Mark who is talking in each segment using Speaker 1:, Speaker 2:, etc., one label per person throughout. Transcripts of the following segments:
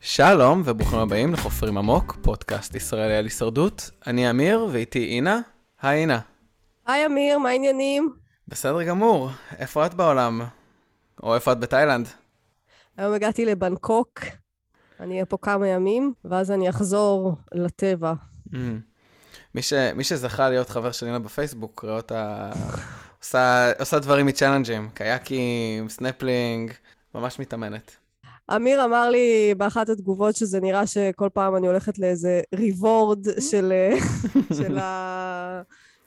Speaker 1: שלום וברוכים הבאים לחופרים עמוק, פודקאסט ישראלי על הישרדות. אני אמיר ואיתי אינה. היי אינה.
Speaker 2: היי אמיר, מה העניינים?
Speaker 1: בסדר גמור. איפה את בעולם? או איפה את בתאילנד?
Speaker 2: היום הגעתי לבנקוק, אני אהיה פה כמה ימים, ואז אני אחזור לטבע.
Speaker 1: Mm. מי, ש... מי שזכה להיות חבר של אינה בפייסבוק, רואה אותה עושה, עושה דברים מצ'אלנג'ים, קייקים, סנפלינג, ממש מתאמנת.
Speaker 2: אמיר אמר לי באחת התגובות שזה נראה שכל פעם אני הולכת לאיזה ריוורד של, של ה...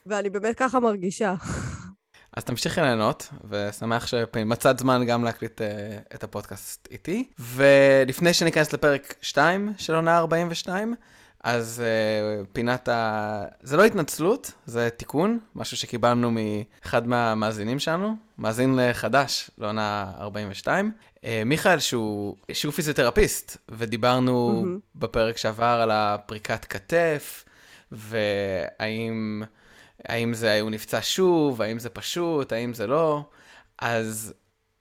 Speaker 2: ואני באמת ככה מרגישה.
Speaker 1: אז תמשיכי ליהנות, ושמח שמצאת זמן גם להקליט uh, את הפודקאסט איתי. ולפני שניכנס לפרק 2 של עונה 42, אז uh, פינת ה... זה לא התנצלות, זה תיקון, משהו שקיבלנו מאחד מהמאזינים שלנו, מאזין חדש לעונה 42. Uh, מיכאל, שהוא, שהוא פיזיותרפיסט, ודיברנו mm-hmm. בפרק שעבר על הפריקת כתף, והאם... האם זה, הוא נפצע שוב, האם זה פשוט, האם זה לא. אז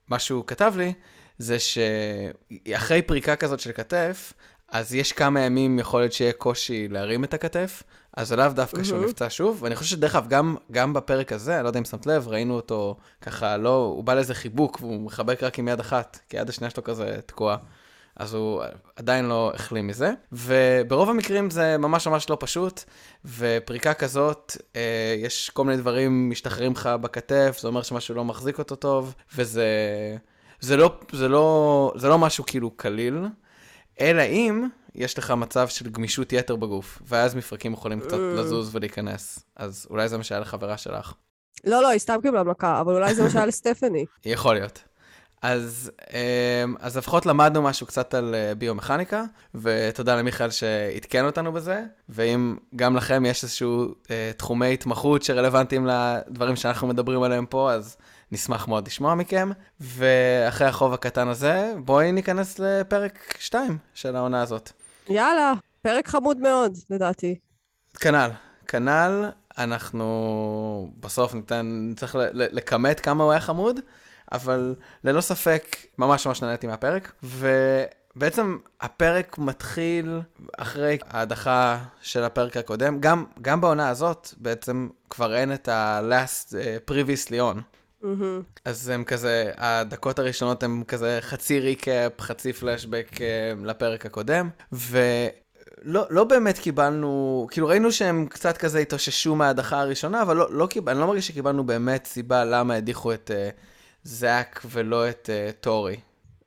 Speaker 1: מה שהוא כתב לי, זה שאחרי פריקה כזאת של כתף, אז יש כמה ימים יכול להיות שיהיה קושי להרים את הכתף, אז לאו דווקא שהוא נפצע שוב, ואני חושב שדרך אגב, גם, גם בפרק הזה, אני לא יודע אם שמת לב, ראינו אותו ככה, לא, הוא בא לאיזה חיבוק, והוא מחבק רק עם יד אחת, כי יד השנייה שלו כזה תקועה. אז הוא עדיין לא החלים מזה. וברוב המקרים זה ממש ממש לא פשוט, ופריקה כזאת, אה, יש כל מיני דברים משתחררים לך בכתף, זה אומר שמשהו לא מחזיק אותו טוב, וזה זה לא, זה לא, זה לא משהו כאילו קליל, אלא אם יש לך מצב של גמישות יתר בגוף, ואז מפרקים יכולים קצת אה. לזוז ולהיכנס. אז אולי זה מה שהיה לחברה שלך.
Speaker 2: לא, לא, היא סתם קיבלה מכה, אבל אולי זה מה שהיה לסטפני.
Speaker 1: יכול להיות. אז, אמ, אז לפחות למדנו משהו קצת על אה, ביומכניקה, ותודה למיכאל שעדכן אותנו בזה, ואם גם לכם יש איזשהו אה, תחומי התמחות שרלוונטיים לדברים שאנחנו מדברים עליהם פה, אז נשמח מאוד לשמוע מכם. ואחרי החוב הקטן הזה, בואי ניכנס לפרק 2 של העונה הזאת.
Speaker 2: יאללה, פרק חמוד מאוד, לדעתי.
Speaker 1: כנ"ל, כנ"ל, אנחנו בסוף ניתן, צריך לכמת כמה הוא היה חמוד. אבל ללא ספק, ממש ממש נהניתי מהפרק. ובעצם הפרק מתחיל אחרי ההדחה של הפרק הקודם. גם, גם בעונה הזאת בעצם כבר אין את ה-last uh, previously on. Mm-hmm. אז הם כזה, הדקות הראשונות הם כזה חצי ריקאפ, חצי פלשבק uh, לפרק הקודם, ו... לא, לא באמת קיבלנו, כאילו ראינו שהם קצת כזה התאוששו מההדחה הראשונה, אבל לא, לא קיבל, אני לא מרגיש שקיבלנו באמת סיבה למה הדיחו את, uh, זאק ולא את uh, טורי.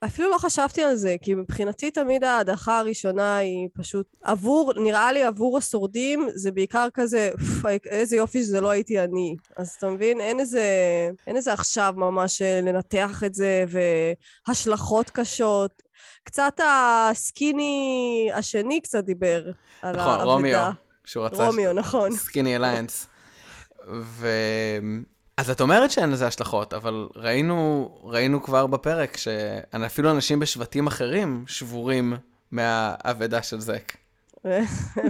Speaker 2: אפילו לא חשבתי על זה, כי מבחינתי תמיד ההדחה הראשונה היא פשוט עבור, נראה לי עבור השורדים, זה בעיקר כזה, איזה יופי שזה לא הייתי אני. אז אתה מבין, אין איזה, אין איזה עכשיו ממש אה, לנתח את זה, והשלכות קשות. קצת הסקיני השני קצת דיבר על
Speaker 1: נכון, האבדה. נכון, רומיו, שהוא רצה...
Speaker 2: רומיו, נכון.
Speaker 1: סקיני אליינס. ו... אז את אומרת שאין לזה השלכות, אבל ראינו, ראינו כבר בפרק שאפילו אנשים בשבטים אחרים שבורים מהאבדה של זק.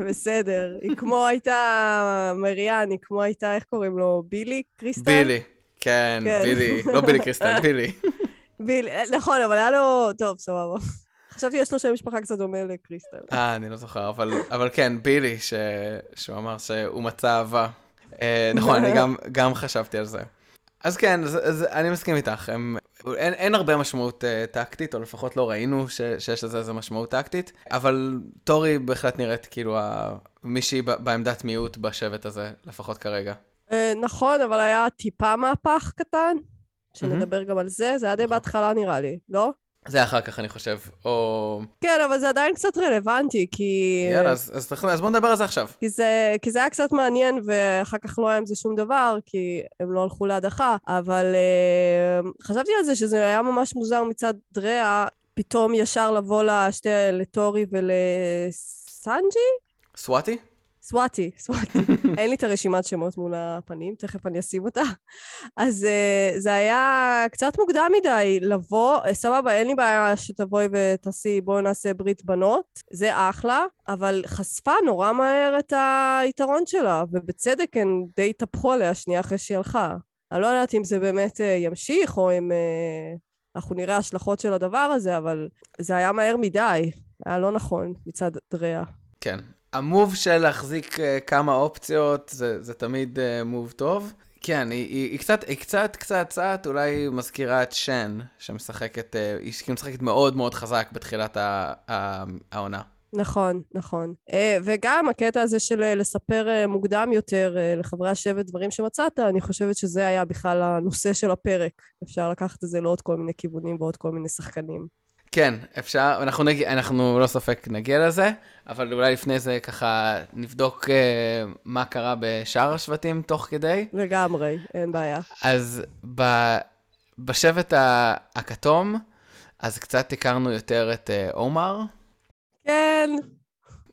Speaker 2: בסדר. היא כמו הייתה, מריאן, היא כמו הייתה, איך קוראים לו? בילי קריסטל?
Speaker 1: בילי, כן, כן. בילי. לא בילי קריסטל, בילי.
Speaker 2: בילי, נכון, אבל היה לו... טוב, סבבה. חשבתי יש לו שם משפחה קצת דומה לקריסטל.
Speaker 1: אה, אני לא זוכר, אבל, אבל כן, בילי, ש... שהוא אמר שהוא מצא אהבה. אה, נכון, אני גם, גם חשבתי על זה. אז כן, אז, אז אני מסכים איתך. הם, אין, אין הרבה משמעות uh, טקטית, או לפחות לא ראינו ש, שיש לזה איזה משמעות טקטית, אבל טורי בהחלט נראית כאילו ה, מישהי בעמדת מיעוט בשבט הזה, לפחות כרגע.
Speaker 2: Uh, נכון, אבל היה טיפה מהפך קטן, שנדבר mm-hmm. גם על זה, זה היה די בהתחלה נראה לי, לא?
Speaker 1: זה אחר כך, אני חושב, או...
Speaker 2: כן, אבל זה עדיין קצת רלוונטי, כי...
Speaker 1: יאללה, אז, אז, אז בוא נדבר על זה עכשיו.
Speaker 2: כי זה, כי זה היה קצת מעניין, ואחר כך לא היה עם זה שום דבר, כי הם לא הלכו להדחה, אבל uh, חשבתי על זה שזה היה ממש מוזר מצד דריה, פתאום ישר לבוא לשתי, לטורי ולסנג'י?
Speaker 1: סוואטי?
Speaker 2: סוואטי, סוואטי. אין לי את הרשימת שמות מול הפנים, תכף אני אשים אותה. אז uh, זה היה קצת מוקדם מדי לבוא, סבבה, אין לי בעיה שתבואי ותעשי, בואו נעשה ברית בנות, זה אחלה, אבל חשפה נורא מהר את היתרון שלה, ובצדק הן די התהפכו עליה שנייה אחרי שהיא הלכה. אני לא יודעת אם זה באמת uh, ימשיך, או אם uh, אנחנו נראה השלכות של הדבר הזה, אבל זה היה מהר מדי, היה לא נכון מצד דריה.
Speaker 1: כן. המוב של להחזיק uh, כמה אופציות, זה, זה תמיד uh, מוב טוב. כן, היא, היא, היא קצת, היא קצת, קצת, קצת, אולי מזכירה את שן, שמשחקת, uh, היא משחקת מאוד מאוד חזק בתחילת העונה.
Speaker 2: נכון, נכון. אה, וגם הקטע הזה של אה, לספר אה, מוקדם יותר לחברי השבט דברים שמצאת, אני חושבת שזה היה בכלל הנושא של הפרק. אפשר לקחת את זה לעוד כל מיני כיוונים ועוד כל מיני שחקנים.
Speaker 1: כן, אפשר, אנחנו, נג... אנחנו לא ספק נגיע לזה, אבל אולי לפני זה ככה נבדוק uh, מה קרה בשאר השבטים תוך כדי.
Speaker 2: לגמרי, אין בעיה.
Speaker 1: אז ב... בשבט הכתום, אז קצת הכרנו יותר את uh, עומר.
Speaker 2: כן.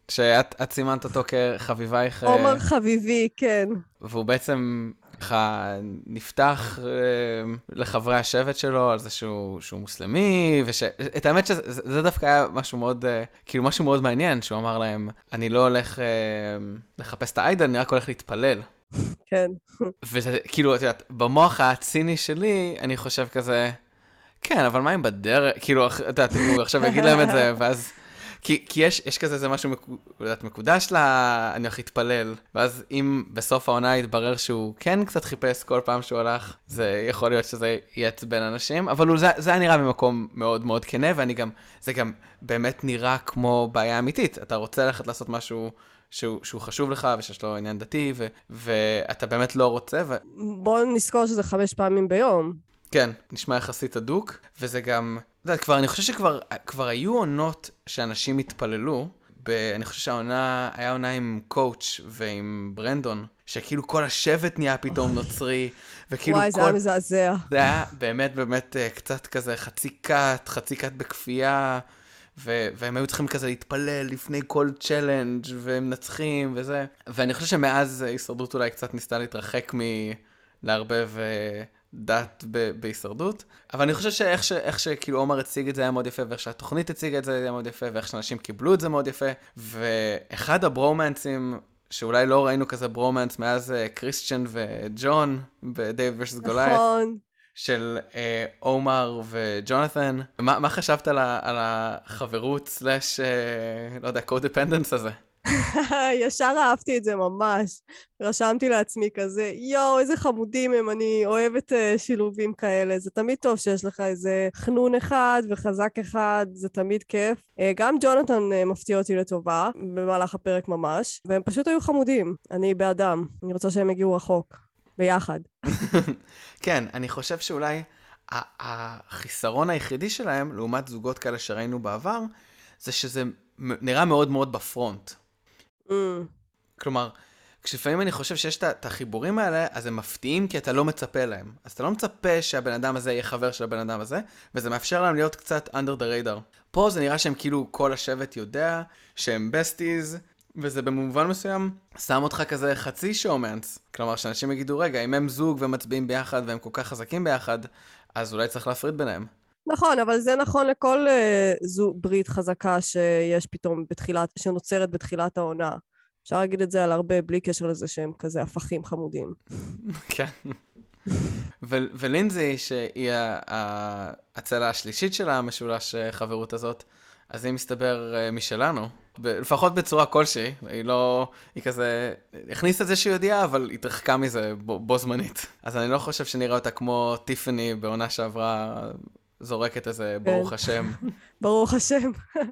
Speaker 1: שאת סימנת אותו כחביבייך. אה,
Speaker 2: עומר חביבי, כן.
Speaker 1: והוא בעצם ככה נפתח אה, לחברי השבט שלו על זה שהוא, שהוא מוסלמי, ואת האמת שזה דווקא היה משהו מאוד, אה, כאילו משהו מאוד מעניין, שהוא אמר להם, אני לא הולך לחפש את האיידל, אני רק הולך להתפלל.
Speaker 2: כן.
Speaker 1: וזה כאילו, את יודעת, במוח הציני שלי, אני חושב כזה, כן, אבל מה אם בדרך, כאילו, את יודעת, הוא עכשיו יגיד להם את זה, ואז... כי, כי יש, יש כזה איזה משהו יודעת, מקודש לה, אני הולך להתפלל, ואז אם בסוף העונה יתברר שהוא כן קצת חיפש כל פעם שהוא הלך, זה יכול להיות שזה יעצבן אנשים, אבל זה, זה היה נראה ממקום מאוד מאוד כנה, ואני גם, זה גם באמת נראה כמו בעיה אמיתית. אתה רוצה ללכת לעשות משהו... שהוא, שהוא חשוב לך ושיש לו עניין דתי, ו, ואתה באמת לא רוצה. ו...
Speaker 2: בוא נזכור שזה חמש פעמים ביום.
Speaker 1: כן, נשמע יחסית הדוק, וזה גם, אתה יודע, כבר, אני חושב שכבר היו עונות שאנשים התפללו, ב, אני חושב שהעונה, היה עונה עם קואוץ' ועם ברנדון, שכאילו כל השבט נהיה פתאום נוצרי, וכאילו
Speaker 2: וואי,
Speaker 1: כל...
Speaker 2: וואי, זה היה מזעזע.
Speaker 1: זה היה באמת באמת אה, קצת כזה חצי כת, חצי כת בכפייה, ו- והם היו צריכים כזה להתפלל לפני כל צ'לנג' והם מנצחים וזה. ואני חושב שמאז הישרדות אולי קצת ניסתה להתרחק מלערבב... Uh, דת ב- בהישרדות. אבל אני חושב שאיך ש- שכאילו עומר הציג את זה היה מאוד יפה, ואיך שהתוכנית הציגה את זה היה מאוד יפה, ואיך שאנשים קיבלו את זה מאוד יפה. ואחד הברומנסים, שאולי לא ראינו כזה ברומנס מאז uh, קריסטיאן וג'ון ב David versus Goliath.
Speaker 2: נכון.
Speaker 1: של אה, עומר וג'ונתן. מה, מה חשבת על, ה, על החברות slash, אה, לא יודע, codependence הזה?
Speaker 2: ישר אהבתי את זה ממש. רשמתי לעצמי כזה, יואו, איזה חמודים הם, אני אוהבת uh, שילובים כאלה. זה תמיד טוב שיש לך איזה חנון אחד וחזק אחד, זה תמיד כיף. Uh, גם ג'ונתן uh, מפתיע אותי לטובה, במהלך הפרק ממש, והם פשוט היו חמודים. אני בעדם, אני רוצה שהם יגיעו רחוק, ביחד.
Speaker 1: כן, אני חושב שאולי החיסרון היחידי שלהם, לעומת זוגות כאלה שראינו בעבר, זה שזה נראה מאוד מאוד בפרונט. Mm. כלומר, כשלפעמים אני חושב שיש את החיבורים האלה, אז הם מפתיעים כי אתה לא מצפה להם. אז אתה לא מצפה שהבן אדם הזה יהיה חבר של הבן אדם הזה, וזה מאפשר להם להיות קצת under the radar. פה זה נראה שהם כאילו כל השבט יודע שהם בסטיז, וזה במובן מסוים שם אותך כזה חצי שואומנס. כלומר, שאנשים יגידו, רגע, אם הם זוג ומצביעים ביחד והם כל כך חזקים ביחד, אז אולי צריך להפריד ביניהם.
Speaker 2: נכון, אבל זה נכון לכל uh, זו ברית חזקה שיש פתאום בתחילת, שנוצרת בתחילת העונה. אפשר להגיד את זה על הרבה, בלי קשר לזה שהם כזה הפכים חמודים.
Speaker 1: כן. ולינזי, שהיא הצלע השלישית של המשולש אה, חברות הזאת, אז היא מסתבר uh, משלנו, לפחות בצורה כלשהי, היא לא, היא כזה, הכניסה איזושהי ידיעה, אבל התרחקה מזה בו, בו זמנית. אז אני לא חושב שנראה אותה כמו טיפני בעונה שעברה זורקת איזה כן. ברוך השם.
Speaker 2: ברוך השם.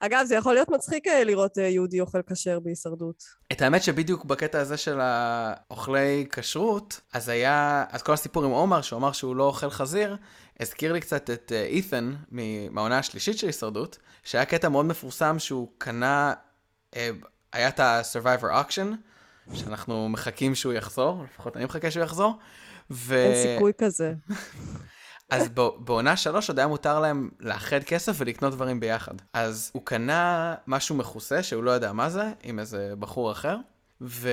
Speaker 2: אגב, זה יכול להיות מצחיק אה, לראות אה, יהודי אוכל כשר בהישרדות.
Speaker 1: את האמת שבדיוק בקטע הזה של האוכלי כשרות, אז היה, אז כל הסיפור עם עומר, שהוא אמר שהוא לא אוכל חזיר, הזכיר לי קצת את אית'ן אה, מהעונה השלישית של הישרדות, שהיה קטע מאוד מפורסם שהוא קנה, היה את ה-survivor auction, שאנחנו מחכים שהוא יחזור, לפחות אני מחכה שהוא יחזור.
Speaker 2: ו... אין סיכוי כזה.
Speaker 1: אז בעונה שלוש עוד היה מותר להם לאחד כסף ולקנות דברים ביחד. אז הוא קנה משהו מכוסה שהוא לא יודע מה זה, עם איזה בחור אחר, ו...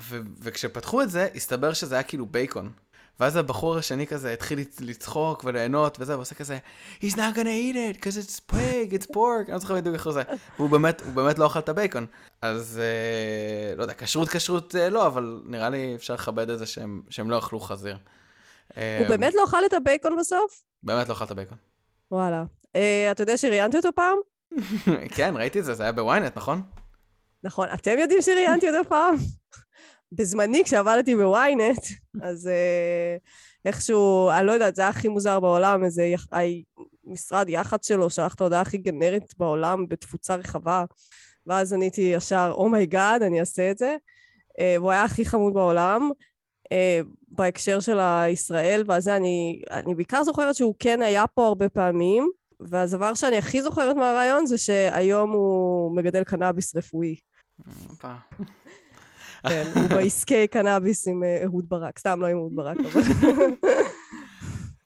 Speaker 1: ו... וכשפתחו את זה, הסתבר שזה היה כאילו בייקון. ואז הבחור השני כזה התחיל לצחוק וליהנות וזה, ועושה כזה, He's not gonna eat it, because it's pig, it's pork, אני לא זוכר בדיוק איך זה. והוא באמת, הוא באמת לא אכל את הבייקון. אז אה, לא יודע, כשרות כשרות אה, לא, אבל נראה לי אפשר לכבד את זה שהם, שהם לא אכלו חזיר.
Speaker 2: אה, הוא באמת לא אכל את הבייקון בסוף?
Speaker 1: באמת לא אכל את הבייקון.
Speaker 2: וואלה. אה, אתה יודע שראיינתי אותו פעם?
Speaker 1: כן, ראיתי את זה, זה היה בוויינט, נכון?
Speaker 2: נכון. אתם יודעים שראיינתי אותו פעם? בזמני, כשעבדתי בוויינט, אז אה, איכשהו, אני לא יודעת, זה היה הכי מוזר בעולם, איזה. משרד יח"צ שלו שלח את ההודעה הכי גנרית בעולם בתפוצה רחבה, ואז עניתי ישר, oh my God, oh אני אעשה את זה. והוא היה הכי חמוד בעולם. Uh, בהקשר של הישראל, ואז אני, אני בעיקר זוכרת שהוא כן היה פה הרבה פעמים, והדבר שאני הכי זוכרת מהרעיון זה שהיום הוא מגדל קנאביס רפואי. כן, הוא בעסקי קנאביס עם אה, אהוד ברק. סתם, לא עם אהוד ברק, אבל...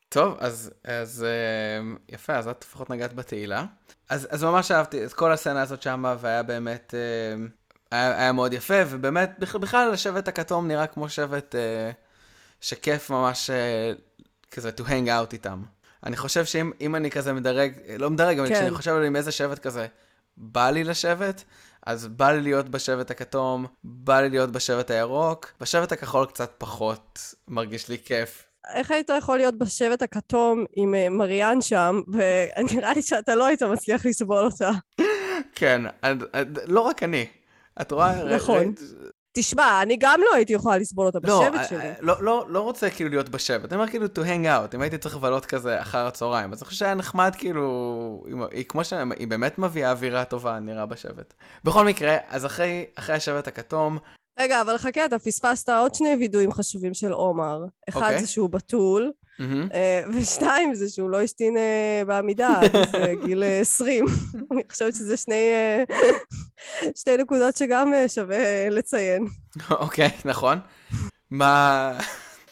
Speaker 1: טוב, אז, אז אה, יפה, אז את לפחות נגעת בתהילה. אז, אז ממש אהבתי את כל הסצנה הזאת שמה, והיה באמת, אה, היה, היה מאוד יפה, ובאמת, בכלל השבט הכתום נראה כמו שבט שכיף ממש כזה to hang out איתם. אני חושב שאם אני כזה מדרג, לא מדרג, אבל כן. כשאני חושב על עם איזה שבט כזה בא לי לשבת, אז בא לי להיות בשבט הכתום, בא לי להיות בשבט הירוק, בשבט הכחול קצת פחות מרגיש לי כיף.
Speaker 2: איך היית יכול להיות בשבט הכתום עם אה, מריאן שם, ונראה לי שאתה לא היית מצליח לסבול אותה.
Speaker 1: כן, לא רק אני. את רואה?
Speaker 2: נכון. תשמע, אני גם לא הייתי יכולה לסבול אותה לא, בשבט שלי.
Speaker 1: לא, לא, לא, לא רוצה כאילו להיות בשבט, אני אומר כאילו to hang out, אם הייתי צריך לבלות כזה אחר הצהריים, אז אני חושב שהיה נחמד כאילו, היא כמו שהיא באמת מביאה אווירה טובה, נראה בשבט. בכל מקרה, אז אחרי, אחרי השבט הכתום...
Speaker 2: רגע, אבל חכה, אתה פספסת עוד שני וידואים חשובים של עומר. אחד okay. אוקיי. זה שהוא בתול. ושתיים, זה שהוא לא השתין אה, בעמידה עד אה, גיל 20. אני חושבת שזה שני, שתי נקודות שגם שווה לציין.
Speaker 1: אוקיי, נכון. מה,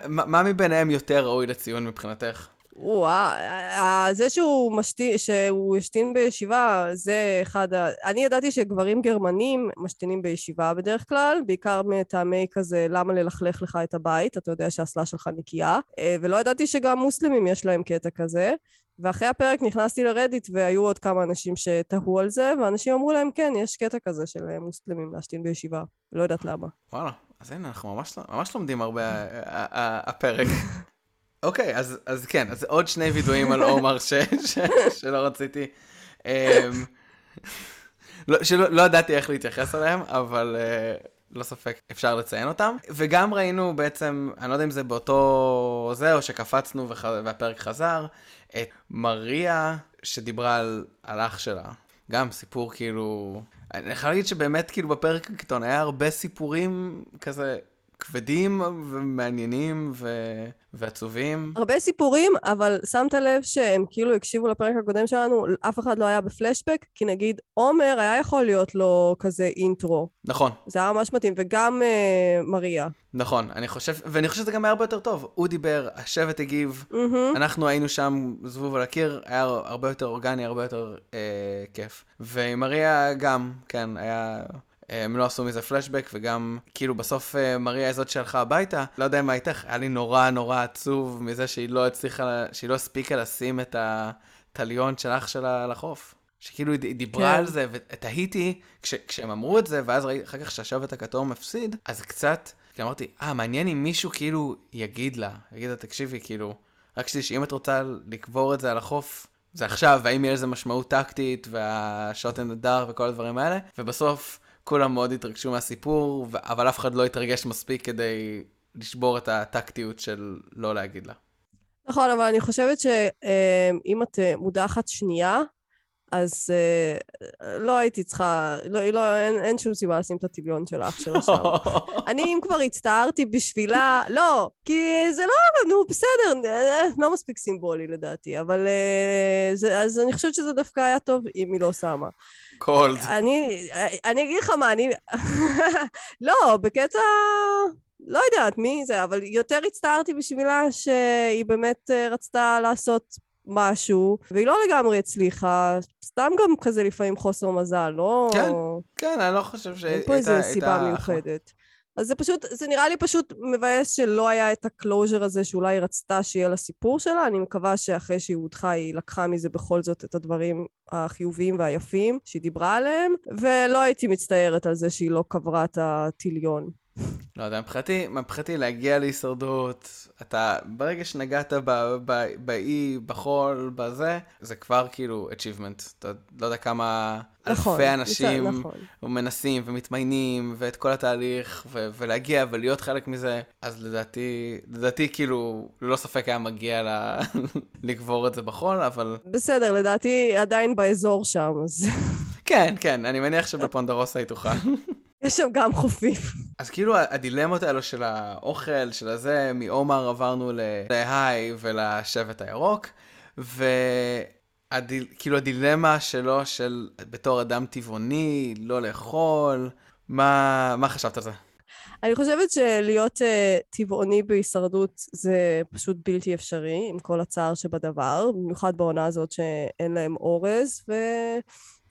Speaker 1: מה מביניהם יותר ראוי לציון מבחינתך?
Speaker 2: וואו, זה שהוא משתין, שהוא השתין בישיבה, זה אחד ה... אני ידעתי שגברים גרמנים משתינים בישיבה בדרך כלל, בעיקר מטעמי כזה, למה ללכלך לך את הבית, אתה יודע שהאסלה שלך נקייה, אה, ולא ידעתי שגם מוסלמים יש להם קטע כזה. ואחרי הפרק נכנסתי לרדיט והיו עוד כמה אנשים שתהו על זה, ואנשים אמרו להם, כן, יש קטע כזה של מוסלמים להשתין בישיבה. לא יודעת למה.
Speaker 1: וואלה, אז הנה, אנחנו ממש, ממש לומדים הרבה הפרק. אוקיי, אז, אז כן, אז עוד שני וידואים על עומר ש, ש, שלא רציתי, um, לא, שלא לא ידעתי איך להתייחס אליהם, אבל uh, לא ספק אפשר לציין אותם. וגם ראינו בעצם, אני לא יודע אם זה באותו זה, או שקפצנו וח, והפרק חזר, את מריה שדיברה על, על אח שלה. גם סיפור כאילו... אני יכול להגיד שבאמת כאילו בפרק הקטון היה הרבה סיפורים כזה כבדים ומעניינים ו... ועצובים.
Speaker 2: הרבה סיפורים, אבל שמת לב שהם כאילו הקשיבו לפרק הקודם שלנו, אף אחד לא היה בפלשבק, כי נגיד עומר היה יכול להיות לו כזה אינטרו.
Speaker 1: נכון.
Speaker 2: זה היה ממש מתאים, וגם uh, מריה.
Speaker 1: נכון, אני חושב, ואני חושב שזה גם היה הרבה יותר טוב. הוא דיבר, השבט הגיב, mm-hmm. אנחנו היינו שם זבוב על הקיר, היה הרבה יותר אורגני, הרבה יותר אה, כיף. ומריה גם, כן, היה... הם לא עשו מזה פלשבק, וגם, כאילו, בסוף אה, מריה היא זאת שהלכה הביתה. לא יודע מה איתך, היה לי נורא נורא עצוב מזה שהיא לא הצליחה, שהיא לא הספיקה לשים את הטליון של אח שלה לחוף. שכאילו היא דיברה כן. על זה, ותהיתי, כש, כשהם אמרו את זה, ואז ראיתי אחר כך שהשבט הכתום מפסיד, אז קצת, כי אמרתי, אה, מעניין אם מישהו כאילו יגיד לה, יגיד לה, תקשיבי, כאילו, רק שתדעי שאם את רוצה לקבור את זה על החוף, זה עכשיו, והאם יהיה לזה משמעות טקטית, והשוט אין הדר וכל הדברים האלה, ובסוף, כולם מאוד התרגשו מהסיפור, אבל אף אחד לא התרגש מספיק כדי לשבור את הטקטיות של לא להגיד לה.
Speaker 2: נכון, אבל אני חושבת שאם את אה, מודחת שנייה, אז uh, לא הייתי צריכה, לא, לא, אין, אין שום סיבה לשים את הטביון של אח שלה שם. אני, אם כבר הצטערתי בשבילה, לא, כי זה לא, נו, בסדר, אה, לא מספיק סימבולי לדעתי, אבל uh, זה, אז אני חושבת שזה דווקא היה טוב אם היא לא שמה.
Speaker 1: Cold.
Speaker 2: אני, אני אגיד לך מה, אני... לא, בקטע... לא יודעת מי זה, אבל יותר הצטערתי בשבילה שהיא באמת רצתה לעשות משהו, והיא לא לגמרי הצליחה, סתם גם כזה לפעמים חוסר מזל, לא...
Speaker 1: כן, כן, אני לא חושב שהייתה...
Speaker 2: אין פה איזה סיבה מיוחדת. אז זה פשוט, זה נראה לי פשוט מבאס שלא היה את ה closure הזה שאולי היא רצתה שיהיה לסיפור שלה. אני מקווה שאחרי שהיא הודחה היא לקחה מזה בכל זאת את הדברים החיוביים והיפים שהיא דיברה עליהם, ולא הייתי מצטערת על זה שהיא לא קברה את הטיליון.
Speaker 1: לא יודע, מבחינתי, מבחינתי להגיע להישרדות, אתה, ברגע שנגעת באי, בחול, בזה, זה כבר כאילו achievement. אתה לא יודע כמה נכון, אלפי אנשים נכון. מנסים ומתמיינים, ואת כל התהליך, ו- ולהגיע ולהיות חלק מזה, אז לדעתי, לדעתי כאילו, ללא ספק היה מגיע לה, לקבור את זה בחול, אבל...
Speaker 2: בסדר, לדעתי עדיין באזור שם, אז...
Speaker 1: כן, כן, אני מניח שבפונדרוסה היא תוכל.
Speaker 2: יש שם גם חופים.
Speaker 1: אז כאילו הדילמות האלו של האוכל, של הזה, מעומר עברנו להיי ולשבט הירוק, וכאילו הדילמה שלו של בתור אדם טבעוני, לא לאכול, מה, מה חשבת על זה?
Speaker 2: אני חושבת שלהיות uh, טבעוני בהישרדות זה פשוט בלתי אפשרי, עם כל הצער שבדבר, במיוחד בעונה הזאת שאין להם אורז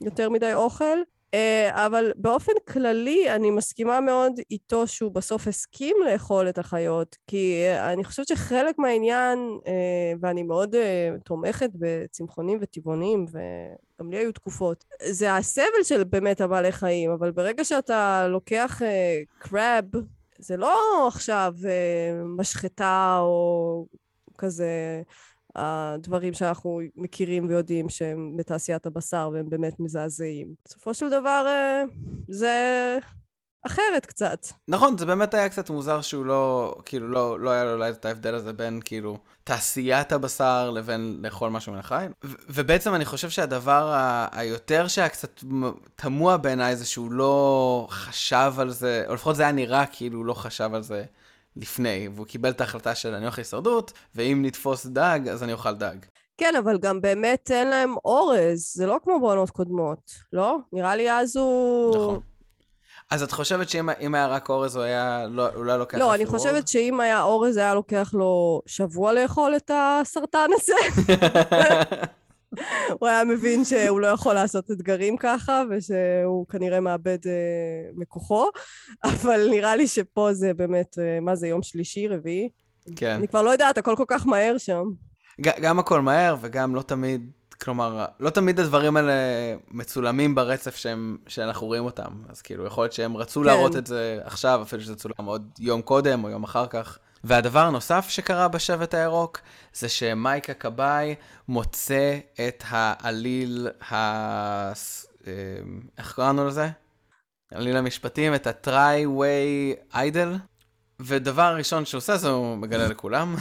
Speaker 2: ויותר מדי אוכל. אה, אבל באופן כללי אני מסכימה מאוד איתו שהוא בסוף הסכים לאכול את החיות, כי אה, אני חושבת שחלק מהעניין, אה, ואני מאוד תומכת בצמחונים וטבעונים, וגם לי היו תקופות, זה הסבל של באמת הבעלי חיים, אבל ברגע שאתה לוקח קראב, זה לא עכשיו משחטה או כזה הדברים שאנחנו מכירים ויודעים שהם בתעשיית הבשר והם באמת מזעזעים. בסופו של דבר אה, זה אחרת קצת.
Speaker 1: נכון, זה באמת היה קצת מוזר שהוא לא, כאילו, לא, לא היה לו אולי את ההבדל הזה בין, כאילו, תעשיית הבשר לבין לאכול משהו מן החי. ובעצם אני חושב שהדבר ה- היותר שהיה קצת תמוה בעיניי זה שהוא לא חשב על זה, או לפחות זה היה נראה כאילו הוא לא חשב על זה לפני, והוא קיבל את ההחלטה של אני הולך להישרדות, ואם נתפוס דג, אז אני אוכל דג.
Speaker 2: כן, אבל גם באמת אין להם אורז, זה לא כמו בעונות קודמות, לא? נראה לי אז הוא...
Speaker 1: נכון. אז את חושבת שאם היה רק אורז, הוא היה, לא, אולי לא לוקח
Speaker 2: לא, אני חושבת שאם היה אורז, היה לוקח לו שבוע לאכול את הסרטן הזה. הוא היה מבין שהוא לא יכול לעשות אתגרים ככה, ושהוא כנראה מאבד אה, מכוחו, אבל נראה לי שפה זה באמת, אה, מה זה, יום שלישי, רביעי?
Speaker 1: כן.
Speaker 2: אני כבר לא יודעת, הכל כל כך מהר שם.
Speaker 1: גם הכל מהר, וגם לא תמיד, כלומר, לא תמיד הדברים האלה מצולמים ברצף שהם, שאנחנו רואים אותם. אז כאילו, יכול להיות שהם רצו כן. להראות את זה עכשיו, אפילו שזה צולם עוד יום קודם או יום אחר כך. והדבר הנוסף שקרה בשבט הירוק, זה שמייק הכבאי מוצא את העליל ה... איך קראנו לזה? עליל המשפטים, את ה-Tri-Way Idol. ודבר ראשון שהוא עושה זה הוא מגלה לכולם.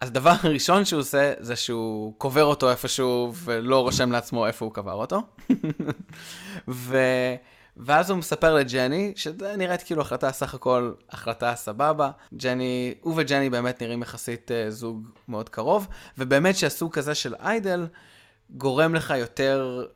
Speaker 1: אז הדבר הראשון שהוא עושה זה שהוא קובר אותו איפשהו ולא רושם לעצמו איפה הוא קבר אותו. ו... ואז הוא מספר לג'ני, שזה נראית כאילו החלטה סך הכל החלטה סבבה. ג'ני, הוא וג'ני באמת נראים יחסית uh, זוג מאוד קרוב, ובאמת שהסוג כזה של איידל גורם לך יותר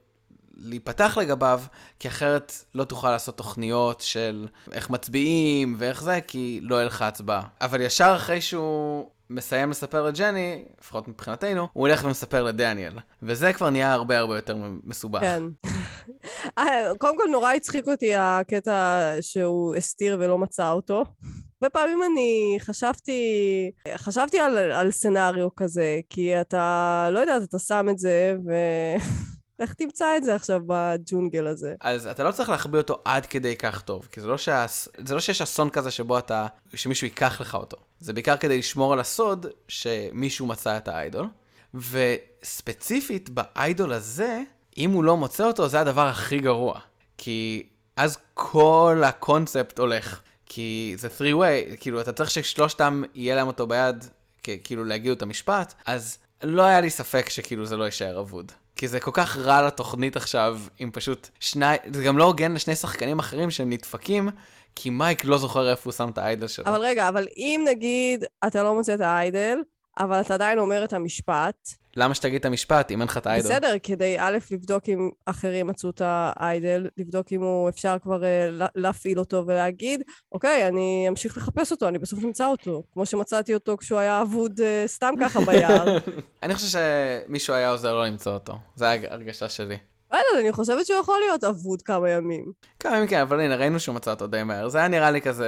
Speaker 1: להיפתח לגביו, כי אחרת לא תוכל לעשות תוכניות של איך מצביעים ואיך זה, כי לא יהיה לך הצבעה. אבל ישר אחרי שהוא מסיים לספר לג'ני, לפחות מבחינתנו, הוא הולך ומספר לדניאל. וזה כבר נהיה הרבה הרבה יותר מסובך.
Speaker 2: כן. קודם כל נורא הצחיק אותי הקטע שהוא הסתיר ולא מצא אותו. הרבה פעמים אני חשבתי, חשבתי על, על סצנריו כזה, כי אתה, לא יודעת, אתה שם את זה ו... איך תמצא את זה עכשיו בג'ונגל הזה?
Speaker 1: אז אתה לא צריך להחביא אותו עד כדי כך טוב, כי זה לא, שה... זה לא שיש אסון כזה שבו אתה, שמישהו ייקח לך אותו. זה בעיקר כדי לשמור על הסוד שמישהו מצא את האיידול. וספציפית באיידול הזה, אם הוא לא מוצא אותו, זה הדבר הכי גרוע. כי אז כל הקונספט הולך. כי זה three way, כאילו, אתה צריך ששלושתם יהיה להם אותו ביד, כאילו להגיד את המשפט, אז לא היה לי ספק שכאילו זה לא יישאר אבוד. כי זה כל כך רע לתוכנית עכשיו, אם פשוט שני... זה גם לא הוגן לשני שחקנים אחרים שהם נדפקים, כי מייק לא זוכר איפה הוא שם את האיידל שלו.
Speaker 2: אבל רגע, אבל אם נגיד אתה לא מוצא את האיידל, אבל אתה עדיין אומר את המשפט.
Speaker 1: למה שתגיד את המשפט אם אין לך את האיידל?
Speaker 2: בסדר, כדי א', לבדוק אם אחרים מצאו את האיידל, לבדוק אם הוא אפשר כבר uh, להפעיל אותו ולהגיד, אוקיי, אני אמשיך לחפש אותו, אני בסוף נמצא אותו. כמו שמצאתי אותו כשהוא היה אבוד uh, סתם ככה ביער.
Speaker 1: אני חושב שמישהו היה עוזר לו למצוא אותו. זו הרגשה שלי.
Speaker 2: לא יודעת, אני חושבת שהוא יכול להיות אבוד כמה ימים.
Speaker 1: כמה ימים כן, אבל הנה, ראינו שהוא מצא אותו די מהר. זה היה נראה לי כזה...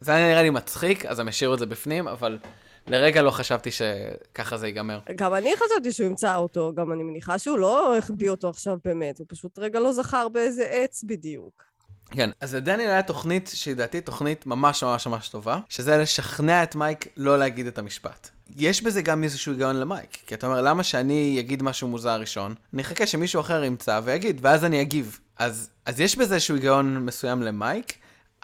Speaker 1: זה היה נראה לי מצחיק, אז הם השאירו את זה בפנים, אבל לרגע לא חשבתי שככה זה ייגמר.
Speaker 2: גם אני חשבתי שהוא ימצא אותו, גם אני מניחה שהוא לא החביא אותו עכשיו באמת, הוא פשוט רגע לא זכר באיזה עץ בדיוק.
Speaker 1: כן, אז לדניאל היה תוכנית שהיא לדעתי תוכנית ממש ממש ממש טובה, שזה לשכנע את מייק לא להגיד את המשפט. יש בזה גם איזשהו היגיון למייק, כי אתה אומר, למה שאני אגיד משהו מוזר ראשון? אני אחכה שמישהו אחר ימצא ויגיד, ואז אני אגיב. אז, אז יש בזה איזשהו היגיון מסוים למייק,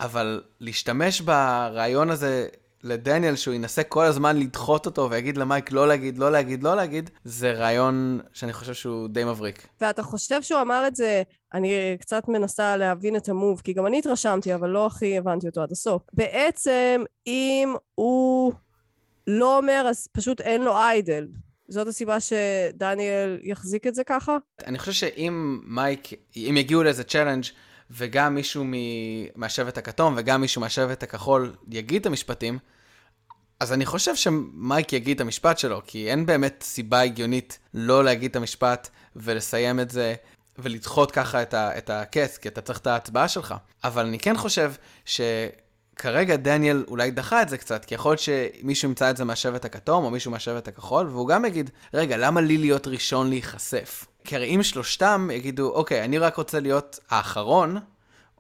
Speaker 1: אבל להשתמש ברעיון הזה לדניאל שהוא ינסה כל הזמן לדחות אותו ויגיד למייק לא להגיד, לא להגיד, לא להגיד, זה רעיון שאני חושב שהוא די מבריק.
Speaker 2: ואתה חושב שהוא אמר את זה, אני קצת מנסה להבין את המוב, כי גם אני התרשמתי, אבל לא הכי הבנתי אותו עד הסוף. בעצם, אם הוא לא אומר, אז פשוט אין לו איידל. זאת הסיבה שדניאל יחזיק את זה ככה?
Speaker 1: אני חושב שאם מייק, אם יגיעו לאיזה challenge וגם מישהו מהשבט הכתום וגם מישהו מהשבט הכחול יגיד את המשפטים, אז אני חושב שמייק יגיד את המשפט שלו, כי אין באמת סיבה הגיונית לא להגיד את המשפט ולסיים את זה ולדחות ככה את, ה- את הקץ, כי אתה צריך את ההצבעה שלך. אבל אני כן חושב שכרגע דניאל אולי דחה את זה קצת, כי יכול להיות שמישהו ימצא את זה מהשבט הכתום או מישהו מהשבט הכחול, והוא גם יגיד, רגע, למה לי להיות ראשון להיחשף? כי הרי אם שלושתם יגידו, אוקיי, אני רק רוצה להיות האחרון,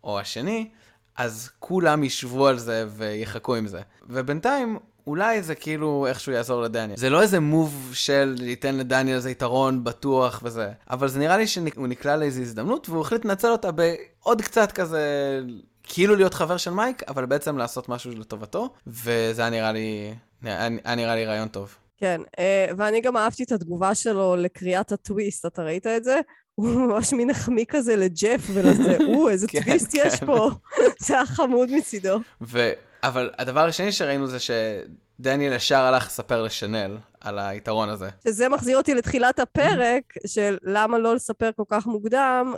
Speaker 1: או השני, אז כולם ישבו על זה ויחכו עם זה. ובינתיים, אולי זה כאילו איכשהו יעזור לדניאל. זה לא איזה מוב של ייתן לדניאל איזה יתרון בטוח וזה, אבל זה נראה לי שהוא נקלע לאיזו הזדמנות והוא החליט לנצל אותה בעוד קצת כזה, כאילו להיות חבר של מייק, אבל בעצם לעשות משהו לטובתו, וזה היה נראה לי, היה נראה לי רעיון טוב.
Speaker 2: כן, אה, ואני גם אהבתי את התגובה שלו לקריאת הטוויסט, אתה ראית את זה? הוא ממש מין החמיא כזה לג'ף ולזה, או, איזה כן, טוויסט יש כן. פה. זה היה חמוד מצידו.
Speaker 1: אבל הדבר השני שראינו זה שדניאל ישר הלך לספר לשנל על היתרון הזה.
Speaker 2: שזה מחזיר אותי לתחילת הפרק, של למה לא לספר כל כך מוקדם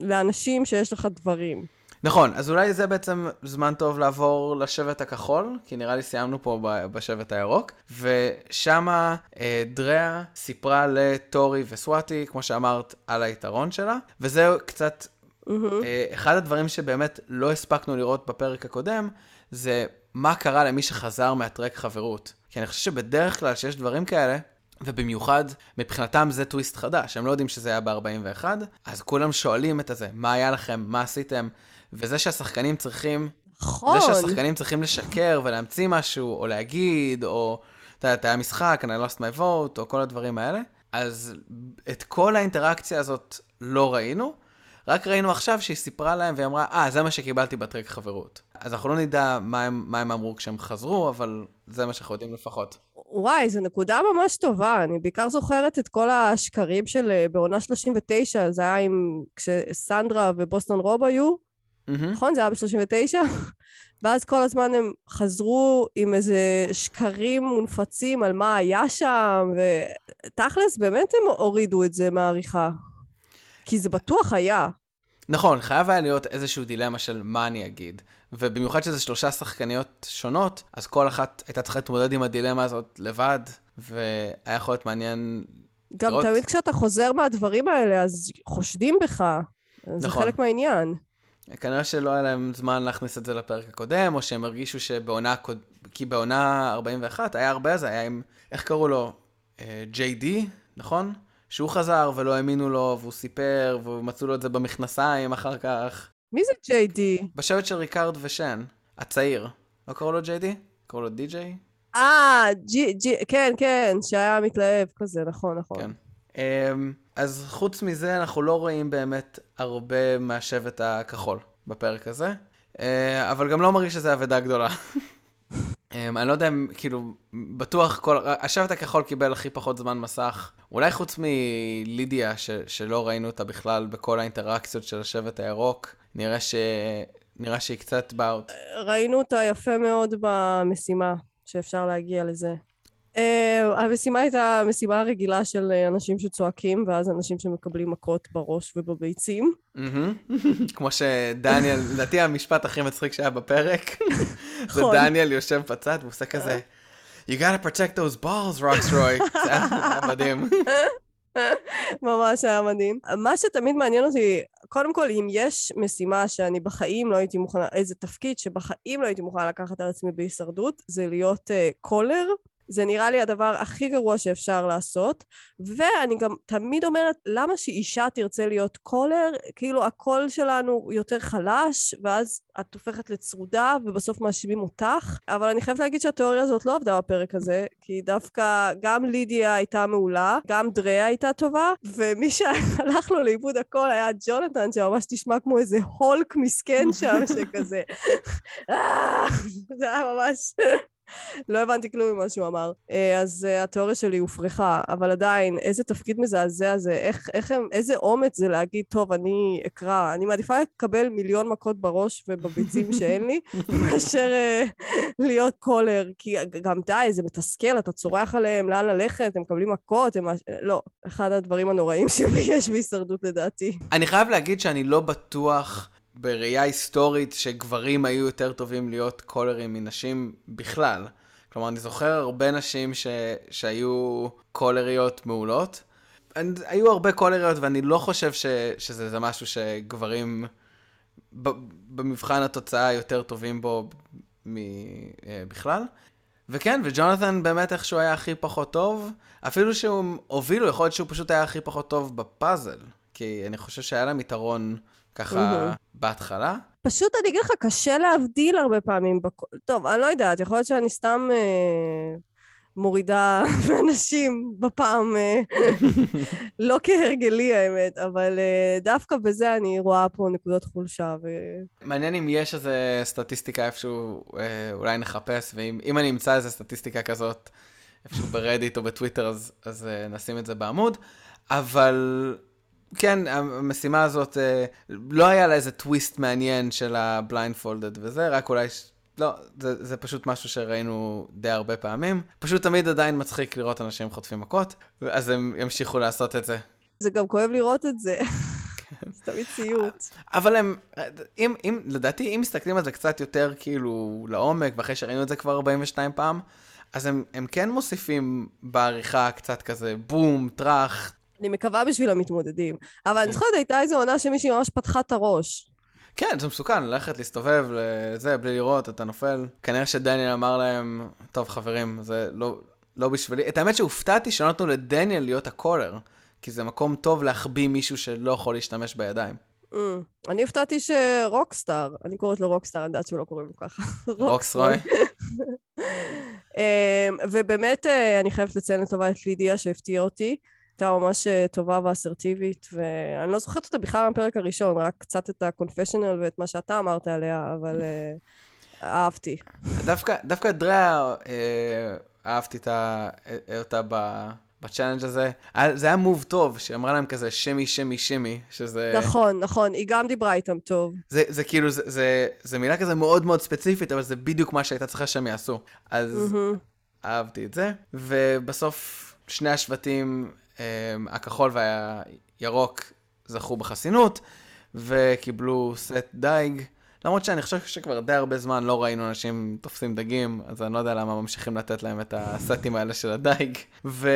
Speaker 2: לאנשים שיש לך דברים.
Speaker 1: נכון, אז אולי זה בעצם זמן טוב לעבור לשבט הכחול, כי נראה לי סיימנו פה בשבט הירוק, ושמה אה, דריה סיפרה לטורי וסואטי, כמו שאמרת, על היתרון שלה, וזה קצת, mm-hmm. אה, אחד הדברים שבאמת לא הספקנו לראות בפרק הקודם, זה מה קרה למי שחזר מהטרק חברות. כי אני חושב שבדרך כלל שיש דברים כאלה, ובמיוחד, מבחינתם זה טוויסט חדש, הם לא יודעים שזה היה ב-41, אז כולם שואלים את הזה, מה היה לכם, מה עשיתם, וזה שהשחקנים צריכים...
Speaker 2: נכון.
Speaker 1: זה שהשחקנים צריכים לשקר ולהמציא משהו, או להגיד, או... אתה יודע, היה משחק, I lost my vote, או כל הדברים האלה. אז את כל האינטראקציה הזאת לא ראינו, רק ראינו עכשיו שהיא סיפרה להם והיא אמרה, אה, ah, זה מה שקיבלתי בטרק חברות. אז אנחנו לא נדע מה הם, מה הם אמרו כשהם חזרו, אבל זה מה שאנחנו יודעים לפחות.
Speaker 2: וואי, זו נקודה ממש טובה. אני בעיקר זוכרת את כל השקרים של אה, בעונה 39, זה היה עם... כשסנדרה ובוסטון רוב היו. Mm-hmm. נכון? זה היה ב-39? ואז כל הזמן הם חזרו עם איזה שקרים מונפצים על מה היה שם, ותכלס, באמת הם הורידו את זה מהעריכה. כי זה בטוח היה.
Speaker 1: נכון, חייב היה להיות איזשהו דילמה של מה אני אגיד. ובמיוחד שזה שלושה שחקניות שונות, אז כל אחת הייתה צריכה להתמודד עם הדילמה הזאת לבד, והיה יכול להיות מעניין
Speaker 2: גם לראות. תמיד כשאתה חוזר מהדברים האלה, אז חושדים בך. נכון. זה חלק מהעניין.
Speaker 1: כנראה שלא היה להם זמן להכניס את זה לפרק הקודם, או שהם הרגישו שבעונה, כי בעונה 41 היה הרבה, זה היה עם, איך קראו לו? J uh, D, נכון? שהוא חזר ולא האמינו לו, והוא סיפר, ומצאו לו את זה במכנסיים אחר כך.
Speaker 2: מי זה JD?
Speaker 1: בשבט של ריקארד ושן, הצעיר. לא קראו לו JD? קראו לו די-ג'יי?
Speaker 2: אה, כן, כן, שהיה מתלהב כזה, נכון, נכון. כן.
Speaker 1: Um, אז חוץ מזה, אנחנו לא רואים באמת הרבה מהשבט הכחול בפרק הזה, uh, אבל גם לא מרגיש שזה אבדה גדולה. um, אני לא יודע אם, כאילו, בטוח כל... השבט הכחול קיבל הכי פחות זמן מסך, אולי חוץ מלידיה, ש... שלא ראינו אותה בכלל בכל האינטראקציות של השבט הירוק, נראה ש... נראה שהיא קצת באוט.
Speaker 2: ראינו אותה יפה מאוד במשימה, שאפשר להגיע לזה. Uh, אה, המשימה הייתה משימה רגילה של אה, אנשים שצועקים, ואז אנשים שמקבלים מכות בראש ובביצים.
Speaker 1: כמו שדניאל, לדעתי המשפט הכי מצחיק שהיה בפרק, זה
Speaker 2: נכון.
Speaker 1: דניאל יושב בצד והוא עושה כזה, You gotta protect those balls, רוקסרוי. זה היה מדהים.
Speaker 2: ממש היה מדהים. מה שתמיד מעניין אותי, קודם כל, אם יש משימה שאני בחיים לא הייתי מוכנה, איזה תפקיד שבחיים לא הייתי מוכנה לקחת על עצמי בהישרדות, זה להיות uh, קולר. זה נראה לי הדבר הכי גרוע שאפשר לעשות. ואני גם תמיד אומרת, למה שאישה תרצה להיות קולר? כאילו הקול שלנו יותר חלש, ואז את הופכת לצרודה, ובסוף מאשימים אותך. אבל אני חייבת להגיד שהתיאוריה הזאת לא עבדה בפרק הזה, כי דווקא גם לידיה הייתה מעולה, גם דריה הייתה טובה, ומי שהלך לו לאיבוד הקול היה ג'ונתן, שממש נשמע כמו איזה הולק מסכן שם, שכזה... "אה", זה היה ממש... לא הבנתי כלום ממה שהוא אמר. אה, אז אה, התיאוריה שלי הופרכה, אבל עדיין, איזה תפקיד מזעזע זה, איך, איך הם, איזה אומץ זה להגיד, טוב, אני אקרא, אני מעדיפה לקבל מיליון מכות בראש ובביצים שאין לי, מאשר אה, להיות קולר, כי גם די, זה מתסכל, אתה צורח עליהם, לאן ללכת, הם מקבלים מכות, הם... לא, אחד הדברים הנוראים שיש בהישרדות לדעתי.
Speaker 1: אני חייב להגיד שאני לא בטוח בראייה היסטורית שגברים היו יותר טובים להיות קולרים מנשים בכלל. כלומר, אני זוכר הרבה נשים ש... שהיו קולריות מעולות. היו הרבה קולריות ואני לא חושב ש... שזה זה משהו שגברים ב... במבחן התוצאה יותר טובים בו מבכלל. וכן, וג'ונתן באמת איכשהו היה הכי פחות טוב. אפילו שהוא הובילו, יכול להיות שהוא פשוט היה הכי פחות טוב בפאזל. כי אני חושב שהיה להם יתרון ככה בהתחלה.
Speaker 2: פשוט, אני אגיד לך, קשה להבדיל הרבה פעמים. בכ... טוב, אני לא יודעת, יכול להיות שאני סתם אה, מורידה אנשים בפעם, אה, לא כהרגלי האמת, אבל אה, דווקא בזה אני רואה פה נקודות חולשה. ו...
Speaker 1: מעניין אם יש איזה סטטיסטיקה איפשהו, אה, אולי נחפש, ואם אם אני אמצא איזה סטטיסטיקה כזאת איפשהו ברדיט או בטוויטר, אז, אז אה, נשים את זה בעמוד. אבל כן, המשימה הזאת, אה, לא היה לה איזה טוויסט מעניין של הבליינדפולדד וזה, רק אולי... לא, זה, זה פשוט משהו שראינו די הרבה פעמים. פשוט תמיד עדיין מצחיק לראות אנשים חוטפים מכות, אז הם ימשיכו לעשות את זה.
Speaker 2: זה גם כואב לראות את זה. זה תמיד סיוט.
Speaker 1: אבל הם, אם, אם, לדעתי, אם מסתכלים על זה קצת יותר כאילו לעומק, ואחרי שראינו את זה כבר 42 פעם, אז הם, הם כן מוסיפים בעריכה קצת כזה בום, טראח.
Speaker 2: אני מקווה בשביל המתמודדים. אבל אני זוכרת, הייתה איזו עונה שמישהי ממש פתחה את הראש.
Speaker 1: כן, זה מסוכן, ללכת להסתובב לזה בלי לראות, אתה נופל. כנראה שדניאל אמר להם, טוב חברים, זה לא, לא בשבילי. את האמת שהופתעתי שלא נתנו לדניאל להיות הקולר, כי זה מקום טוב להחביא מישהו שלא יכול להשתמש בידיים.
Speaker 2: Mm. אני הופתעתי שרוקסטאר, אני קוראת לו רוקסטאר, אני יודעת שהוא לא קוראים לו ככה.
Speaker 1: רוקסרוי.
Speaker 2: אמ, ובאמת, אה, אני חייבת לציין לטובה את לידיה שהפתיעה אותי. הייתה ממש אה, טובה ואסרטיבית, ואני לא זוכרת אותה בכלל מהפרק הראשון, רק קצת את ה-confessional ואת מה שאתה אמרת עליה, אבל אה, אהבתי.
Speaker 1: דווקא, דווקא דריה אה, אהבתי את ה- אותה ב... בצ'אלנג' הזה. היה- זה היה מוב טוב, שאמרה להם כזה שמי, שמי, שמי, שזה...
Speaker 2: נכון, נכון, היא גם דיברה איתם טוב.
Speaker 1: זה, זה כאילו, זה, זה, זה מילה כזה מאוד מאוד ספציפית, אבל זה בדיוק מה שהייתה צריכה שהם יעשו. אז
Speaker 2: מהמם.
Speaker 1: אהבתי את זה. ובסוף שני השבטים, אה, הכחול והירוק, זכו בחסינות, וקיבלו סט דייג. למרות שאני חושב שכבר די הרבה זמן לא ראינו אנשים תופסים דגים, אז אני לא יודע למה ממשיכים לתת להם את הסטים האלה של הדייג. ו...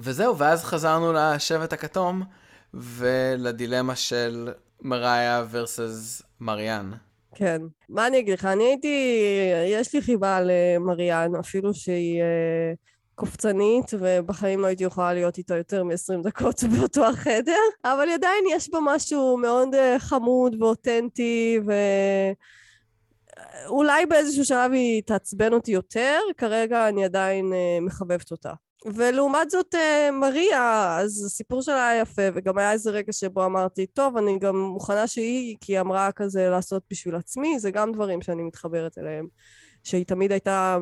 Speaker 1: וזהו, ואז חזרנו לשבט הכתום, ולדילמה של מריה versus מריאן.
Speaker 2: כן. מה אני אגיד לך? אני הייתי... יש לי חיבה למריאן, אפילו שהיא אה, קופצנית, ובחיים לא הייתי יכולה להיות איתה יותר מ-20 דקות באותו החדר, אבל עדיין יש בה משהו מאוד אה, חמוד ואותנטי, ו... אולי באיזשהו שלב היא תעצבן אותי יותר, כרגע אני עדיין אה, מחבבת אותה. ולעומת זאת, אה, מריה, אז הסיפור שלה היה יפה, וגם היה איזה רגע שבו אמרתי, טוב, אני גם מוכנה שהיא, כי היא אמרה כזה לעשות בשביל עצמי, זה גם דברים שאני מתחברת אליהם. שהיא תמיד הייתה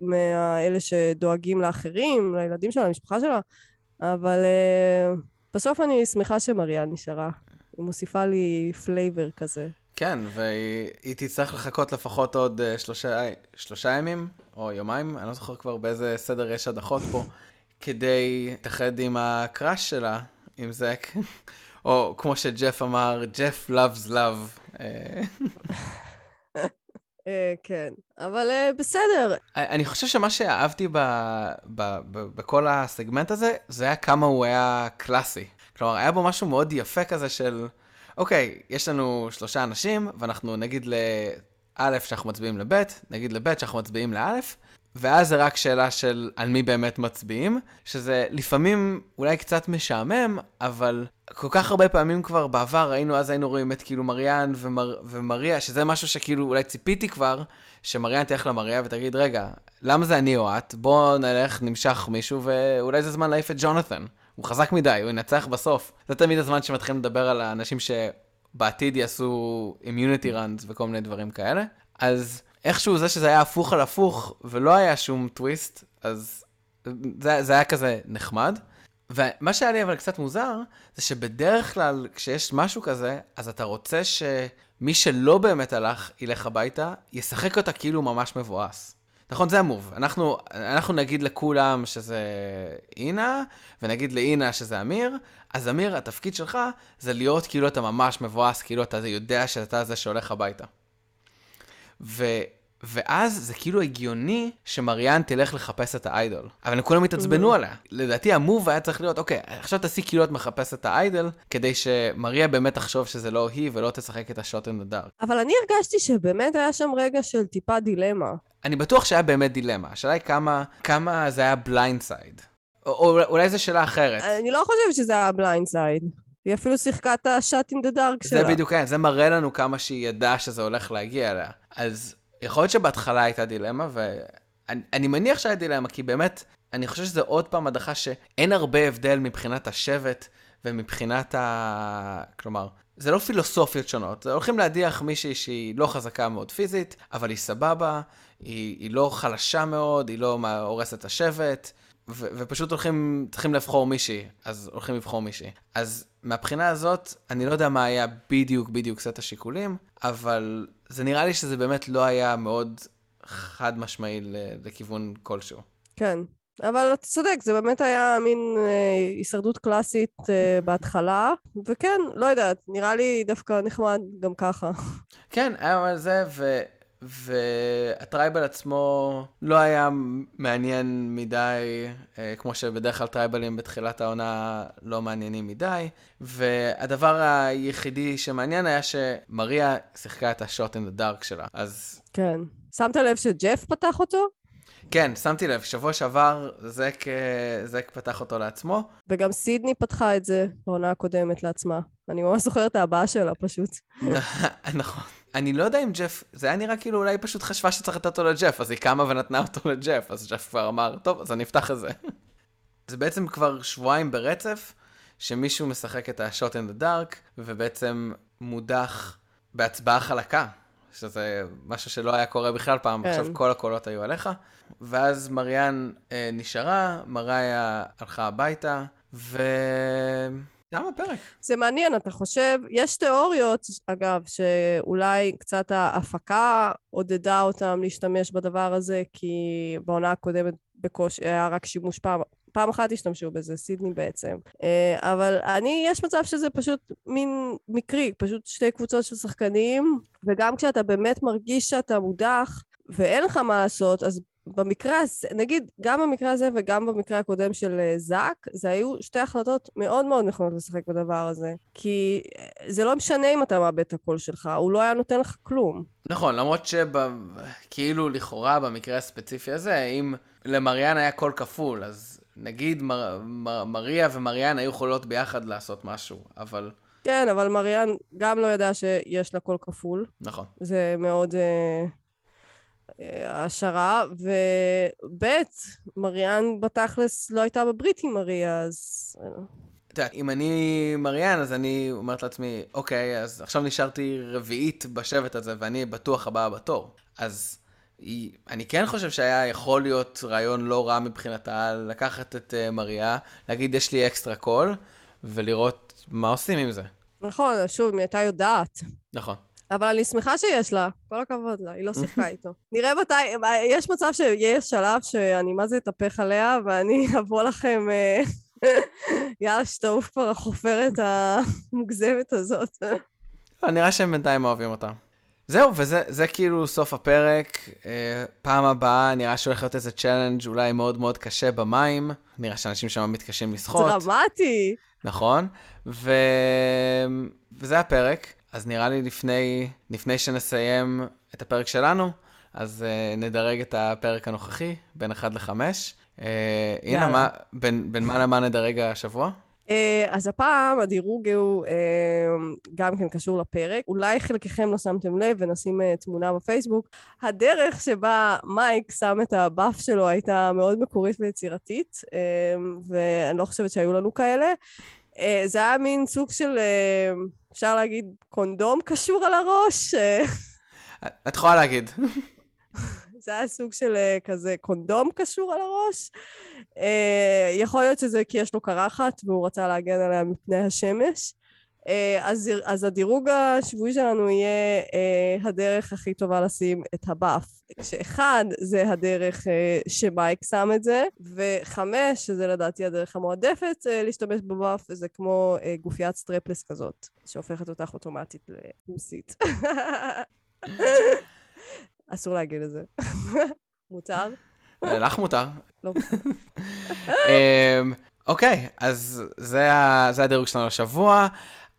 Speaker 2: מאלה שדואגים לאחרים, לילדים שלה, למשפחה שלה, אבל אה, בסוף אני שמחה שמריה נשארה. היא מוסיפה לי flavor כזה.
Speaker 1: כן, והיא תצטרך לחכות לפחות עוד uh, שלושה, שלושה ימים, או יומיים, אני לא זוכר כבר באיזה סדר יש הדחות פה, כדי להתאחד עם ה crush שלה, עם זק, או כמו שג'ף אמר, ג'ף loves love. אה.
Speaker 2: אה, כן, אבל בסדר.
Speaker 1: אני חושב שמה שאהבתי בכל הסגמנט הזה, זה היה כמה הוא היה קלאסי. כלומר, היה בו משהו מאוד יפה כזה של... אוקיי, יש לנו שלושה אנשים, ואנחנו נגיד לא' שאנחנו מצביעים לב', נגיד לב' שאנחנו מצביעים לא', ואז זה רק שאלה של על מי באמת מצביעים, שזה לפעמים אולי קצת משעמם, אבל כל כך הרבה פעמים כבר בעבר ראינו, אז היינו רואים את כאילו מריאן ומר, ומריה, שזה משהו שכאילו אולי ציפיתי כבר, שמריאן תלך למריה ותגיד, רגע, למה זה אני או את? בוא נלך, נמשך מישהו, ואולי זה זמן להעיף את ג'ונתן. הוא חזק מדי, הוא ינצח בסוף. זה תמיד הזמן שמתחילים לדבר על האנשים שבעתיד יעשו אימיוניטי ראנס וכל מיני דברים כאלה. אז איכשהו זה שזה היה הפוך על הפוך ולא היה שום טוויסט, אז זה, זה היה כזה נחמד. ומה שהיה לי אבל קצת מוזר, זה שבדרך כלל כשיש משהו כזה, אז אתה רוצה שמי שלא באמת הלך, ילך הביתה, ישחק אותה כאילו ממש מבואס. נכון, זה המוב. אנחנו, אנחנו נגיד לכולם שזה אינה, ונגיד לאינה שזה אמיר, אז אמיר, התפקיד שלך זה להיות כאילו אתה ממש מבואס, כאילו אתה יודע שאתה זה שהולך הביתה. ו... ואז זה כאילו הגיוני שמריאן תלך לחפש את האיידול. אבל הם כולם התעצבנו mm-hmm. עליה. לדעתי המוב היה צריך להיות, אוקיי, עכשיו תעשי כאילו את מחפשת את האיידול, כדי שמריה באמת תחשוב שזה לא היא ולא תשחק את השוט אין הדארק.
Speaker 2: אבל אני הרגשתי שבאמת היה שם רגע של טיפה דילמה.
Speaker 1: אני בטוח שהיה באמת דילמה. השאלה היא כמה, כמה זה היה blindside. או, או אולי זו שאלה אחרת.
Speaker 2: אני לא חושבת שזה היה blindside. היא אפילו שיחקה את ה shot in the dark שלה.
Speaker 1: זה בדיוק, כן, זה מראה לנו כמה שהיא ידעה שזה הולך להגיע אליה. אז יכול להיות שבהתחלה הייתה דילמה, ואני מניח שהיה דילמה, כי באמת, אני חושב שזה עוד פעם הדחה שאין הרבה הבדל מבחינת השבט ומבחינת ה... כלומר, זה לא פילוסופיות שונות, זה הולכים להדיח מישהי שהיא לא חזקה מאוד פיזית, אבל היא סבבה, היא, היא לא חלשה מאוד, היא לא הורסת את השבט, ו- ופשוט הולכים, צריכים לבחור מישהי, אז הולכים לבחור מישהי. אז מהבחינה הזאת, אני לא יודע מה היה בדיוק בדיוק סט השיקולים, אבל זה נראה לי שזה באמת לא היה מאוד חד משמעי לכיוון כלשהו.
Speaker 2: כן, אבל אתה צודק, זה באמת היה מין אה, הישרדות קלאסית אה, בהתחלה, וכן, לא יודעת, נראה לי דווקא נחמד גם ככה.
Speaker 1: כן, היה על זה, ו... וה tribal עצמו לא היה מעניין מדי, אה, כמו שבדרך כלל טרייבלים בתחילת העונה לא מעניינים מדי, והדבר היחידי שמעניין היה שמריה שיחקה את ה shot in the dark שלה, אז...
Speaker 2: כן. שמת לב שג'ף פתח אותו?
Speaker 1: כן, שמתי לב, שבוע שעבר זק, זק פתח אותו לעצמו.
Speaker 2: וגם סידני פתחה את זה בעונה הקודמת לעצמה. אני ממש זוכרת את הבאה שלה פשוט.
Speaker 1: נכון. אני לא יודע אם ג'ף, זה היה נראה כאילו אולי פשוט חשבה שצריך לתת אותו לג'ף, אז היא קמה ונתנה אותו לג'ף, אז ג'ף כבר אמר, טוב, אז אני אפתח את זה. זה בעצם כבר שבועיים ברצף, שמישהו משחק את ה-shot in the dark, ובעצם מודח בהצבעה חלקה, שזה משהו שלא היה קורה בכלל פעם, כן. עכשיו כל הקולות היו עליך. ואז מריאן אה, נשארה, מריה הלכה הביתה, ו... גם הפרק.
Speaker 2: זה מעניין, אתה חושב, יש תיאוריות, אגב, שאולי קצת ההפקה עודדה אותם להשתמש בדבר הזה, כי בעונה הקודמת בקושי היה רק שימוש פעם, פעם אחת השתמשו בזה, סידני בעצם. אה, אבל אני, יש מצב שזה פשוט מין מקרי, פשוט שתי קבוצות של שחקנים, וגם כשאתה באמת מרגיש שאתה מודח, ואין לך מה לעשות, אז במקרה נגיד, גם במקרה הזה וגם במקרה הקודם של אה, זאק, זה היו שתי החלטות מאוד מאוד נכונות לשחק בדבר הזה. כי אה, זה לא משנה אם אתה מאבד את הקול שלך, הוא לא היה נותן לך כלום.
Speaker 1: נכון, למרות שכאילו לכאורה במקרה הספציפי הזה, אם למריאן היה קול כפול, אז נגיד מר, מר, מריה ומריאן היו יכולות ביחד לעשות משהו, אבל...
Speaker 2: כן, אבל מריאן גם לא ידע שיש לה קול כפול.
Speaker 1: נכון.
Speaker 2: זה מאוד... Uh... העשרה, וב' מריאן בתכלס לא הייתה בברית עם מריה, אז...
Speaker 1: אה. אתה יודע, אם אני מריאן, אז אני אומרת לעצמי, אוקיי, אז עכשיו נשארתי רביעית בשבט הזה, ואני בטוח הבאה בתור. אז אני כן חושב שהיה יכול להיות רעיון לא רע מבחינתה לקחת את uh, מריה, להגיד, יש לי אקסטרה קול, ולראות מה עושים עם זה.
Speaker 2: נכון, שוב, היא הייתה יודעת.
Speaker 1: נכון.
Speaker 2: אבל אני שמחה שיש לה, כל הכבוד לה, היא לא שיחקה איתו. נראה מתי, יש מצב שיש שלב שאני מה זה אתהפך עליה, ואני אבוא לכם, אה, יאללה, שתעוף כבר החופרת המוגזמת הזאת.
Speaker 1: לא, נראה שהם בינתיים אוהבים אותה. זהו, וזה זה כאילו סוף הפרק. אה, פעם הבאה נראה שהולך להיות איזה challenge אולי מאוד מאוד קשה במים. נראה שאנשים שם מתקשים לשחות.
Speaker 2: דרמטי.
Speaker 1: נכון, ו... וזה הפרק. אז נראה לי לפני, לפני שנסיים את הפרק שלנו, אז uh, נדרג את הפרק הנוכחי, בין 1 ל-5. Uh, הנה, מה, בין, בין מה למה נדרג השבוע?
Speaker 2: Uh, אז הפעם הדירוג הוא uh, גם כן קשור לפרק. אולי חלקכם לא שמתם לב ונשים uh, תמונה בפייסבוק. הדרך שבה מייק שם את הבאף שלו הייתה מאוד מקורית ויצירתית, ואני לא חושבת שהיו לנו כאלה. זה היה מין סוג של... אפשר להגיד קונדום קשור על הראש.
Speaker 1: את יכולה להגיד.
Speaker 2: זה היה סוג של אה, כזה קונדום קשור על הראש. אה, יכול להיות שזה כי יש לו קרחת והוא רצה להגן עליה מפני השמש. אה, אז, אז הדירוג השבועי שלנו יהיה אה, הדרך הכי טובה לשים את הבאף. שאחד זה הדרך אה, שמייק שם את זה, וחמש, שזה לדעתי הדרך המועדפת אה, להשתמש בבאף, זה כמו אה, גופיית סטרפלס כזאת, שהופכת אותך אוטומטית לרוסית. אסור להגיד את זה. מותר?
Speaker 1: לך מותר.
Speaker 2: לא.
Speaker 1: אמ, אוקיי, אז זה הדירוג שלנו לשבוע.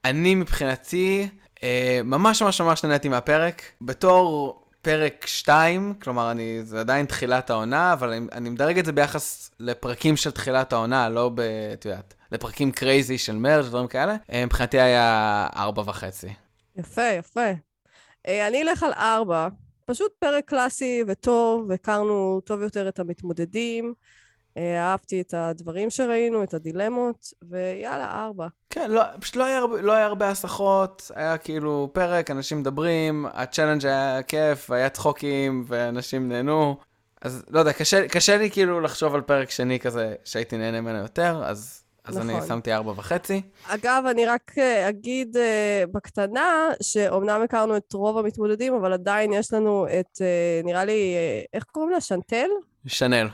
Speaker 1: אני מבחינתי אה, ממש ממש ממש נהניתי מהפרק. בתור פרק 2, כלומר, אני, זה עדיין תחילת העונה, אבל אני, אני מדרג את זה ביחס לפרקים של תחילת העונה, לא ב... את יודעת, לפרקים קרייזי של מרג' ודברים כאלה. אה, מבחינתי היה ארבע וחצי.
Speaker 2: יפה, יפה. אה, אני אלך על ארבע. פשוט פרק קלאסי וטוב, והכרנו טוב יותר את המתמודדים. אה, אהבתי את הדברים שראינו, את הדילמות, ויאללה, ארבע.
Speaker 1: כן, לא, פשוט לא היה, הרבה, לא היה הרבה הסחות, היה כאילו פרק, אנשים מדברים, ה challenge היה כיף, היה צחוקים, ואנשים נהנו. אז לא יודע, קשה, קשה לי כאילו לחשוב על פרק שני כזה שהייתי נהנה ממנו יותר, אז, אז נכון. אני שמתי ארבע וחצי.
Speaker 2: אגב, אני רק אה, אגיד uh, בקטנה, שאומנם הכרנו את רוב המתמודדים, אבל עדיין יש לנו את, uh, נראה לי, uh, איך קוראים לה? שנטל?
Speaker 1: שנל.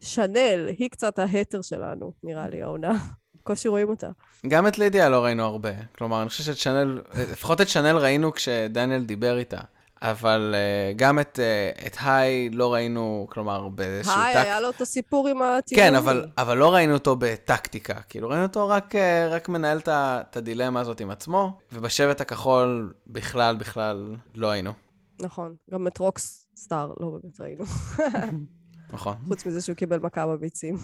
Speaker 2: שנל, היא קצת ההטר שלנו, נראה לי, העונה. בקושי רואים אותה.
Speaker 1: גם את לידיה לא ראינו הרבה. כלומר, אני חושב שאת שנל, לפחות את שנל ראינו כשדניאל דיבר איתה. אבל uh, גם את, uh, את היי לא ראינו, כלומר, באיזשהו
Speaker 2: טקט... היי, היה לו את הסיפור עם הטיעון.
Speaker 1: כן, אבל, אבל לא ראינו אותו בטקטיקה. כאילו, ראינו אותו רק, uh, רק מנהל את הדילמה הזאת עם עצמו, ובשבט הכחול בכלל, בכלל לא היינו.
Speaker 2: נכון, גם את רוקס סטאר לא באמת ראינו.
Speaker 1: נכון.
Speaker 2: חוץ מזה שהוא קיבל מכה בביצים.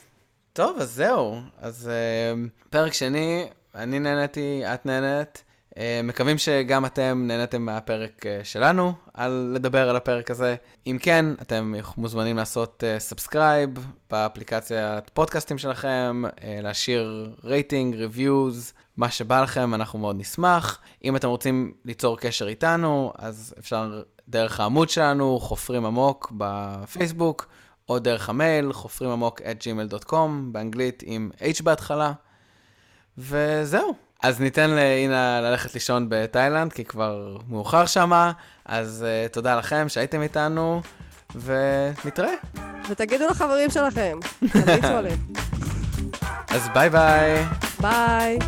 Speaker 1: טוב, אז זהו. אז uh, פרק שני, אני נהניתי, את נהנית. Uh, מקווים שגם אתם נהניתם מהפרק uh, שלנו, על לדבר על הפרק הזה. אם כן, אתם מוזמנים לעשות subscribe uh, באפליקציית פודקאסטים שלכם, uh, להשאיר רייטינג, reviews, מה שבא לכם, אנחנו מאוד נשמח. אם אתם רוצים ליצור קשר איתנו, אז אפשר דרך העמוד שלנו, חופרים עמוק בפייסבוק, או דרך המייל, חופרים עמוק at gmail.com, באנגלית עם H בהתחלה. וזהו. אז ניתן לאינה ללכת לישון בתאילנד, כי כבר מאוחר שמה, אז uh, תודה לכם שהייתם איתנו, ונתראה.
Speaker 2: ותגידו לחברים שלכם,
Speaker 1: אז ביי ביי.
Speaker 2: ביי.